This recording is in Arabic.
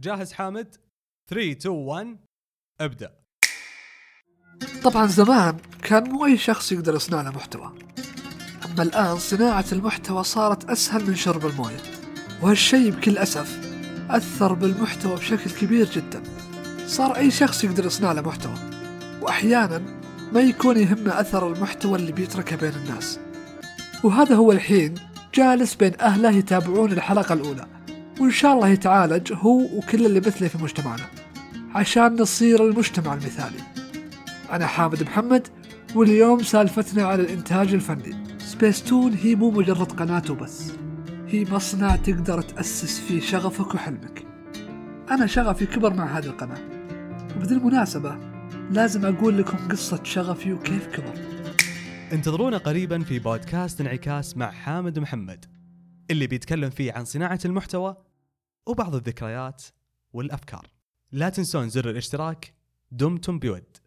جاهز حامد؟ 3 2 1 ابدأ. طبعا زمان كان مو أي شخص يقدر يصنع له محتوى. أما الآن صناعة المحتوى صارت أسهل من شرب الموية وهالشيء بكل أسف أثر بالمحتوى بشكل كبير جدا. صار أي شخص يقدر يصنع له محتوى وأحيانا ما يكون يهمه أثر المحتوى اللي بيتركه بين الناس. وهذا هو الحين جالس بين أهله يتابعون الحلقة الأولى. وإن شاء الله يتعالج هو وكل اللي مثله في مجتمعنا. عشان نصير المجتمع المثالي. أنا حامد محمد واليوم سالفتنا على الإنتاج الفني. سبيس تون هي مو مجرد قناة وبس. هي مصنع تقدر تأسس فيه شغفك وحلمك. أنا شغفي كبر مع هذه القناة. وبذي المناسبة لازم أقول لكم قصة شغفي وكيف كبر. انتظرونا قريبا في بودكاست انعكاس مع حامد محمد اللي بيتكلم فيه عن صناعة المحتوى وبعض الذكريات والأفكار. لا تنسون زر الاشتراك. دمتم بود.